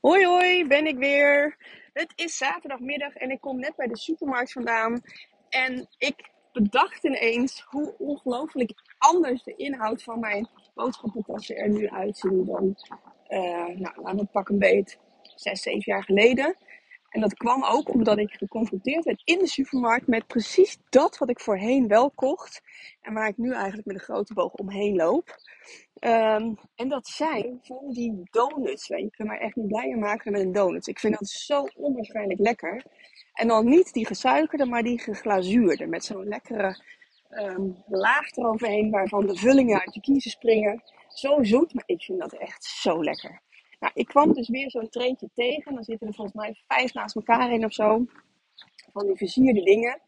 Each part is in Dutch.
Hoi hoi, ben ik weer. Het is zaterdagmiddag en ik kom net bij de supermarkt vandaan. En ik bedacht ineens hoe ongelooflijk anders de inhoud van mijn boodschappentassen er nu uitzien dan, uh, nou, laten we pak een beet, zes, zeven jaar geleden. En dat kwam ook omdat ik geconfronteerd werd in de supermarkt met precies dat wat ik voorheen wel kocht. En waar ik nu eigenlijk met een grote boog omheen loop. Um, en dat zijn van die donuts. Je kunt mij echt niet blijer maken met een donut. Ik vind dat zo onwaarschijnlijk lekker. En dan niet die gesuikerde, maar die geglazuurde. Met zo'n lekkere um, laag eroverheen waarvan de vullingen uit je kiezen springen. Zo zoet, maar ik vind dat echt zo lekker. Nou, ik kwam dus weer zo'n treintje tegen. Dan zitten er volgens mij vijf naast elkaar in of zo. Van die versierde dingen.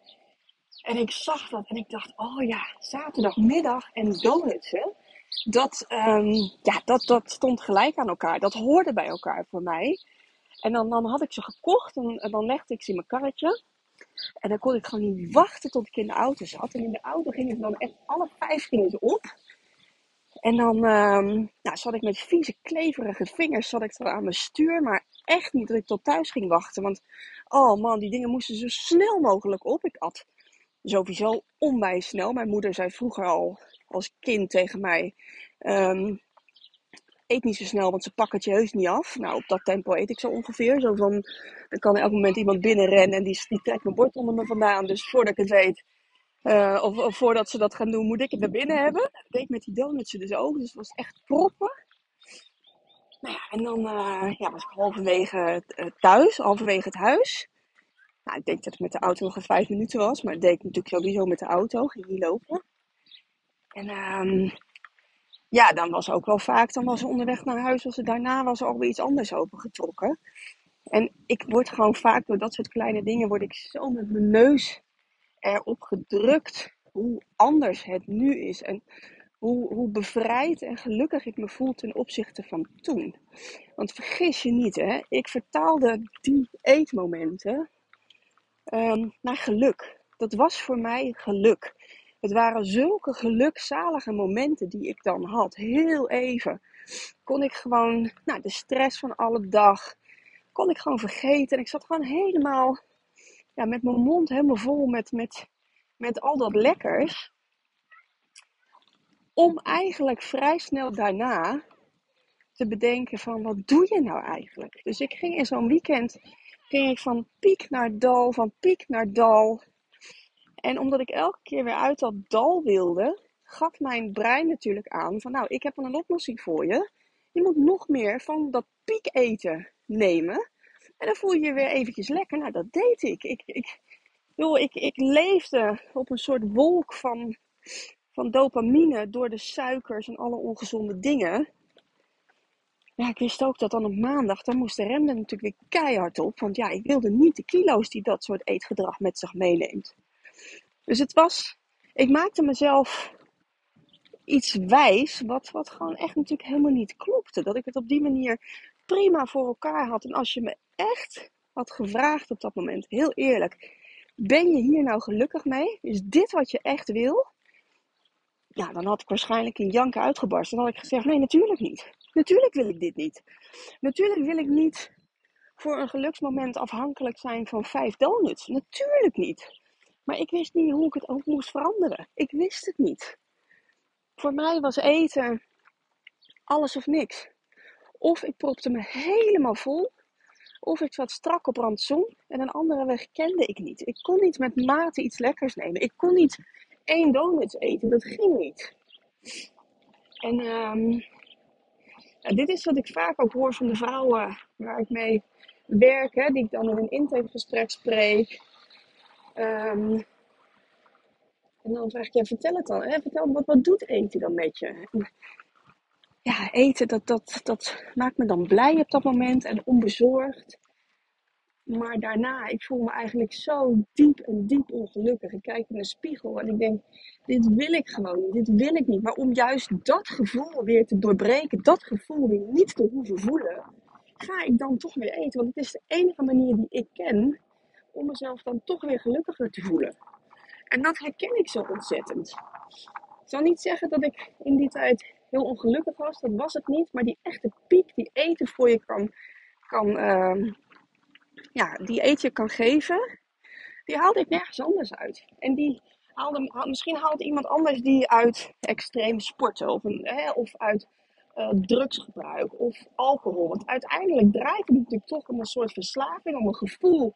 En ik zag dat en ik dacht, oh ja, zaterdagmiddag en donuts, hè. Dat, um, ja, dat, dat stond gelijk aan elkaar. Dat hoorde bij elkaar voor mij. En dan, dan had ik ze gekocht en, dan legde ik ze in mijn karretje. En dan kon ik gewoon niet wachten tot ik in de auto zat. En in de auto gingen ze dan echt alle vijf gingen op. En dan um, nou, zat ik met vieze, kleverige vingers zat ik aan mijn stuur. Maar echt niet dat ik tot thuis ging wachten. Want, oh man, die dingen moesten zo snel mogelijk op. Ik at sowieso onwijs snel. Mijn moeder zei vroeger al als kind tegen mij... Um, eet niet zo snel, want ze pakken het je heus niet af. Nou, op dat tempo eet ik zo ongeveer. Zo van, er kan elk moment iemand binnenrennen en die, die trekt mijn bord onder me vandaan. Dus voordat ik het weet, uh, of, voordat ze dat gaan doen, moet ik het naar binnen hebben. Dat deed ik met die donuts dus ook. Dus het was echt proppen. Nou ja, en dan uh, ja, was ik halverwege uh, thuis, halverwege het huis. Nou, ik denk dat het met de auto nog een vijf minuten was. Maar dat deed ik natuurlijk sowieso met de auto. Ging niet lopen. En um, ja, dan was ook wel vaak, dan was ze onderweg naar huis, was ze daarna was er alweer iets anders opengetrokken. En ik word gewoon vaak door dat soort kleine dingen, word ik zo met mijn neus erop gedrukt hoe anders het nu is. En hoe, hoe bevrijd en gelukkig ik me voel ten opzichte van toen. Want vergis je niet, hè, ik vertaalde die eetmomenten um, naar geluk. Dat was voor mij geluk. Het waren zulke gelukzalige momenten die ik dan had. Heel even kon ik gewoon nou, de stress van alle dag, kon ik gewoon vergeten. En ik zat gewoon helemaal ja, met mijn mond helemaal vol met, met, met al dat lekkers. Om eigenlijk vrij snel daarna te bedenken van wat doe je nou eigenlijk? Dus ik ging in zo'n weekend ging ik van piek naar dal, van piek naar dal. En omdat ik elke keer weer uit dat dal wilde, gaf mijn brein natuurlijk aan van nou, ik heb een oplossing voor je. Je moet nog meer van dat piek eten nemen. En dan voel je je weer eventjes lekker. Nou, dat deed ik. Ik, ik, joh, ik, ik leefde op een soort wolk van, van dopamine door de suikers en alle ongezonde dingen. Ja, ik wist ook dat dan op maandag, dan moest de rem natuurlijk weer keihard op. Want ja, ik wilde niet de kilo's die dat soort eetgedrag met zich meeneemt. Dus het was, ik maakte mezelf iets wijs, wat, wat gewoon echt natuurlijk helemaal niet klopte. Dat ik het op die manier prima voor elkaar had. En als je me echt had gevraagd op dat moment, heel eerlijk, ben je hier nou gelukkig mee? Is dit wat je echt wil? Ja, dan had ik waarschijnlijk in janken uitgebarsten. Dan had ik gezegd, nee, natuurlijk niet. Natuurlijk wil ik dit niet. Natuurlijk wil ik niet voor een geluksmoment afhankelijk zijn van vijf donuts. Natuurlijk niet. Maar ik wist niet hoe ik het ook moest veranderen. Ik wist het niet. Voor mij was eten alles of niks. Of ik propte me helemaal vol, of ik zat strak op rantsoen en een andere weg kende ik niet. Ik kon niet met mate iets lekkers nemen. Ik kon niet één donut eten, dat ging niet. En um, dit is wat ik vaak ook hoor van de vrouwen waar ik mee werk, hè, die ik dan in een intakegesprek spreek. Um, en dan vraag ik, ja, vertel het dan. Vertel, wat, wat doet eten dan met je? ja, eten, dat, dat, dat maakt me dan blij op dat moment en onbezorgd. Maar daarna, ik voel me eigenlijk zo diep en diep ongelukkig. Ik kijk in de spiegel en ik denk, dit wil ik gewoon niet, dit wil ik niet. Maar om juist dat gevoel weer te doorbreken, dat gevoel weer niet te hoeven voelen, ga ik dan toch weer eten. Want het is de enige manier die ik ken om mezelf dan toch weer gelukkiger te voelen. En dat herken ik zo ontzettend. Ik zal niet zeggen dat ik in die tijd heel ongelukkig was, dat was het niet. Maar die echte piek die eten voor je kan kan, ehm, ja, die etje kan geven, die haalde ik nergens anders uit. En die haalde, misschien haalt iemand anders die uit extreem sporten of, een, hè, of uit uh, drugsgebruik of alcohol. Want uiteindelijk draait het natuurlijk toch om een soort verslaving, om een gevoel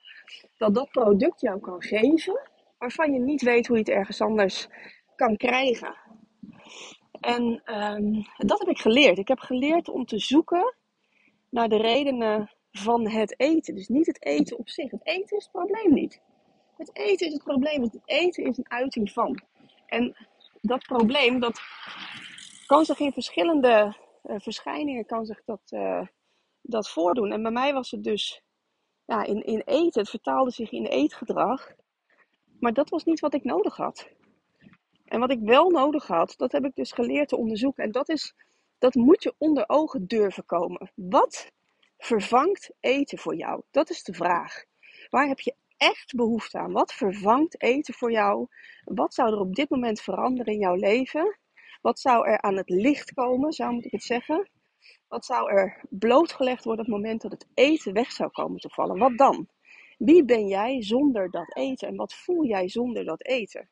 dat dat product jou kan geven, waarvan je niet weet hoe je het ergens anders kan krijgen. En um, dat heb ik geleerd. Ik heb geleerd om te zoeken naar de redenen van het eten. Dus niet het eten op zich. Het eten is het probleem niet. Het eten is het probleem. Het eten is een uiting van. En dat probleem, dat kan zich in verschillende verschijningen kan zich dat, uh, dat voordoen. En bij mij was het dus ja, in, in eten. Het vertaalde zich in eetgedrag. Maar dat was niet wat ik nodig had. En wat ik wel nodig had, dat heb ik dus geleerd te onderzoeken. En dat is, dat moet je onder ogen durven komen. Wat vervangt eten voor jou? Dat is de vraag. Waar heb je echt behoefte aan? Wat vervangt eten voor jou? Wat zou er op dit moment veranderen in jouw leven? Wat zou er aan het licht komen, zou moet ik het zeggen? Wat zou er blootgelegd worden op het moment dat het eten weg zou komen te vallen? Wat dan? Wie ben jij zonder dat eten en wat voel jij zonder dat eten?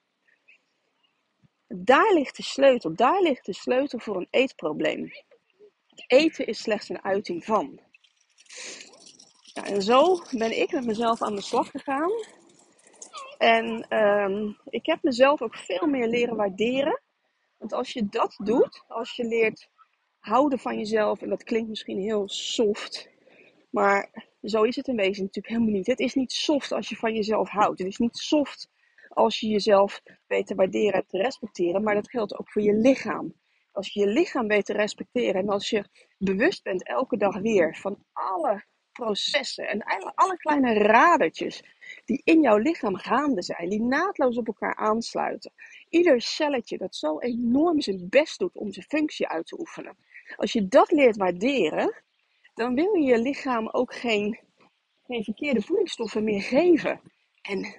Daar ligt de sleutel. Daar ligt de sleutel voor een eetprobleem. Het eten is slechts een uiting van. En zo ben ik met mezelf aan de slag gegaan. En ehm, ik heb mezelf ook veel meer leren waarderen. Want als je dat doet, als je leert houden van jezelf, en dat klinkt misschien heel soft, maar zo is het in wezen natuurlijk helemaal niet. Het is niet soft als je van jezelf houdt. Het is niet soft als je jezelf weet te waarderen en te respecteren, maar dat geldt ook voor je lichaam. Als je je lichaam weet te respecteren en als je bewust bent elke dag weer van alle processen en alle kleine radertjes die in jouw lichaam gaande zijn, die naadloos op elkaar aansluiten. Ieder celletje dat zo enorm zijn best doet om zijn functie uit te oefenen. Als je dat leert waarderen, dan wil je je lichaam ook geen, verkeerde voedingsstoffen meer geven. En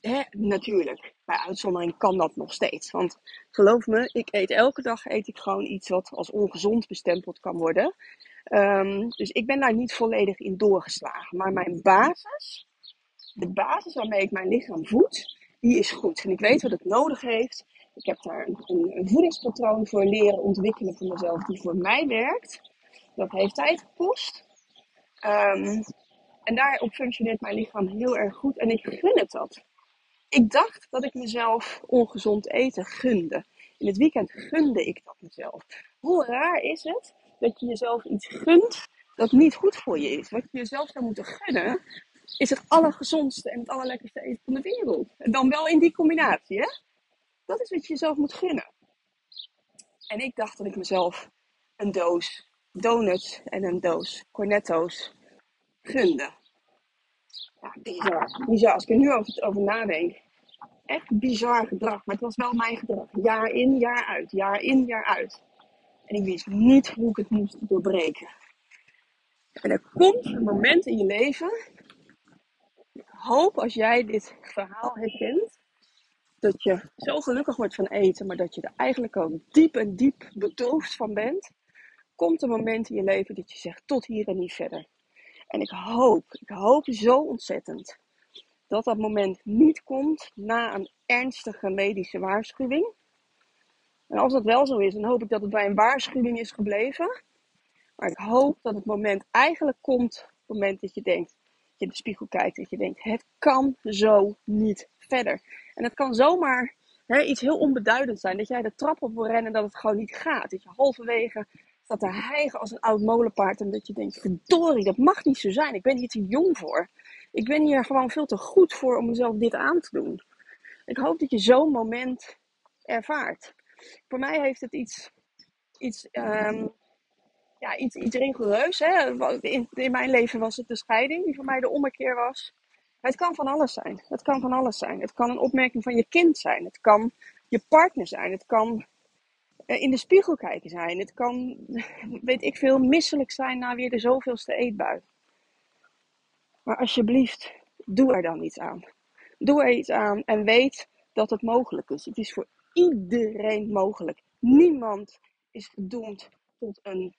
hè, natuurlijk, bij uitzondering kan dat nog steeds. Want geloof me, ik eet elke dag eet ik gewoon iets wat als ongezond bestempeld kan worden. Um, dus ik ben daar niet volledig in doorgeslagen. Maar mijn basis, de basis waarmee ik mijn lichaam voed, die is goed. En ik weet wat het nodig heeft. Ik heb daar een, een, voedingspatroon voor leren ontwikkelen voor mezelf, die voor mij werkt. Dat heeft tijd gekost. Um, en daarop functioneert mijn lichaam heel erg goed en ik gun het dat. Ik dacht dat ik mezelf ongezond eten gunde. In het weekend gunde ik dat mezelf. Hoe raar is het dat je jezelf iets gunt dat niet goed voor je is? Wat je jezelf zou moeten gunnen, is het allergezondste en het allerlekkerste eten van de wereld. En dan wel in die combinatie, hè? Dat is wat je jezelf moet gunnen. En ik dacht dat ik mezelf een doos donuts en een doos cornetto's gunde. Ja, bizar. Bizar. Als ik er nu over, over nadenk. Echt bizar gedrag. Maar het was wel mijn gedrag. Jaar in, jaar uit. Jaar in, jaar uit. En ik wist niet hoe ik het moest doorbreken. En er komt een moment in je leven. Hoop als jij dit verhaal herkent. Dat je zo gelukkig wordt van eten. Maar dat je er eigenlijk ook diep en diep bedroefd van bent. Komt een moment in je leven dat je zegt tot hier en niet verder. En ik hoop, ik hoop zo ontzettend dat dat moment niet komt na een ernstige medische waarschuwing. En als dat wel zo is, dan hoop ik dat het bij een waarschuwing is gebleven. Maar ik hoop dat het moment eigenlijk komt, op het moment dat je denkt, je in de spiegel kijkt, dat je denkt, het kan zo niet verder. En het kan zomaar hè, iets heel onbeduidend zijn, dat jij de trap op wil rennen en dat het gewoon niet gaat. Dat je halverwege staat te hijgen als een oud molenpaard en dat je denkt, verdorie, dat mag niet zo zijn. Ik ben hier te jong voor. Ik ben hier gewoon veel te goed voor om mezelf dit aan te doen. Ik hoop dat je zo'n moment ervaart. Voor mij heeft het iets, iets, um, ja, iets, iets rigoureus. Hè? In, in mijn leven was het de scheiding, die voor mij de ommekeer was. Het kan van alles zijn. Het kan van alles zijn. Het kan een opmerking van je kind zijn. Het kan je partner zijn. Het kan eh, in de spiegel kijken zijn. Het kan, weet ik veel, misselijk zijn na weer de zoveelste eetbui. Maar alsjeblieft, doe er dan iets aan. Doe er iets aan en weet dat het mogelijk is. Het is voor iedereen mogelijk. Niemand is gedoemd tot een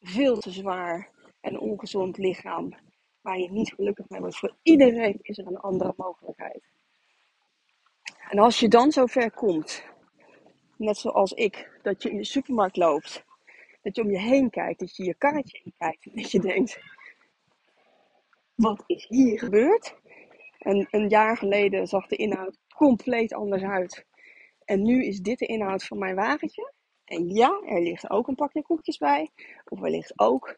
veel te zwaar en ongezond lichaam waar je niet gelukkig mee wordt. Voor iedereen is er een andere mogelijkheid. En als je dan zover komt, net zoals ik, dat je in de supermarkt loopt, dat je om je heen kijkt, dat je je karretje in kijkt en dat je denkt, wat is hier gebeurd? En een jaar geleden zag de inhoud compleet anders uit. En nu is dit de inhoud van mijn wagentje. En ja, er ligt ook een pakje koekjes bij. Of er ligt ook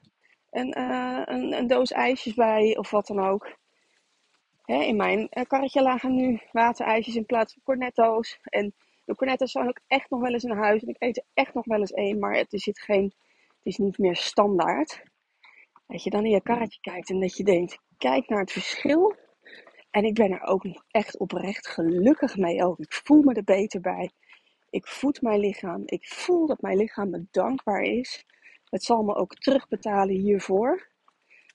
een, uh, een, een, doos ijsjes bij. Of wat dan ook. Hè, in mijn uh, karretje lagen nu waterijsjes in plaats van cornetto's. En de cornetto's zijn ook echt nog wel eens in huis. En ik eet er echt nog wel eens één. Maar het is, geen, het is niet meer standaard. Dat je dan in je karretje kijkt en dat je denkt, kijk naar het verschil. En ik ben er ook nog echt oprecht gelukkig mee ook. Ik voel me er beter bij. Ik voed mijn lichaam. Ik voel dat mijn lichaam me dankbaar is. Het zal me ook terugbetalen hiervoor.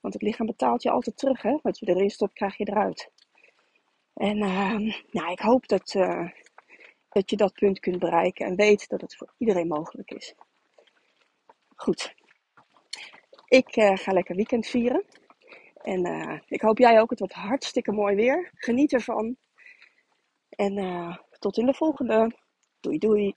Want het lichaam betaalt je altijd terug. Hè? Wat je erin stopt, krijg je eruit. En uh, nou, ik hoop dat, uh, dat je dat punt kunt bereiken. En weet dat het voor iedereen mogelijk is. Goed. Ik uh, ga lekker weekend vieren. En uh, ik hoop jij ook. Het wordt hartstikke mooi weer. Geniet ervan. En tot in de volgende. Doei doei.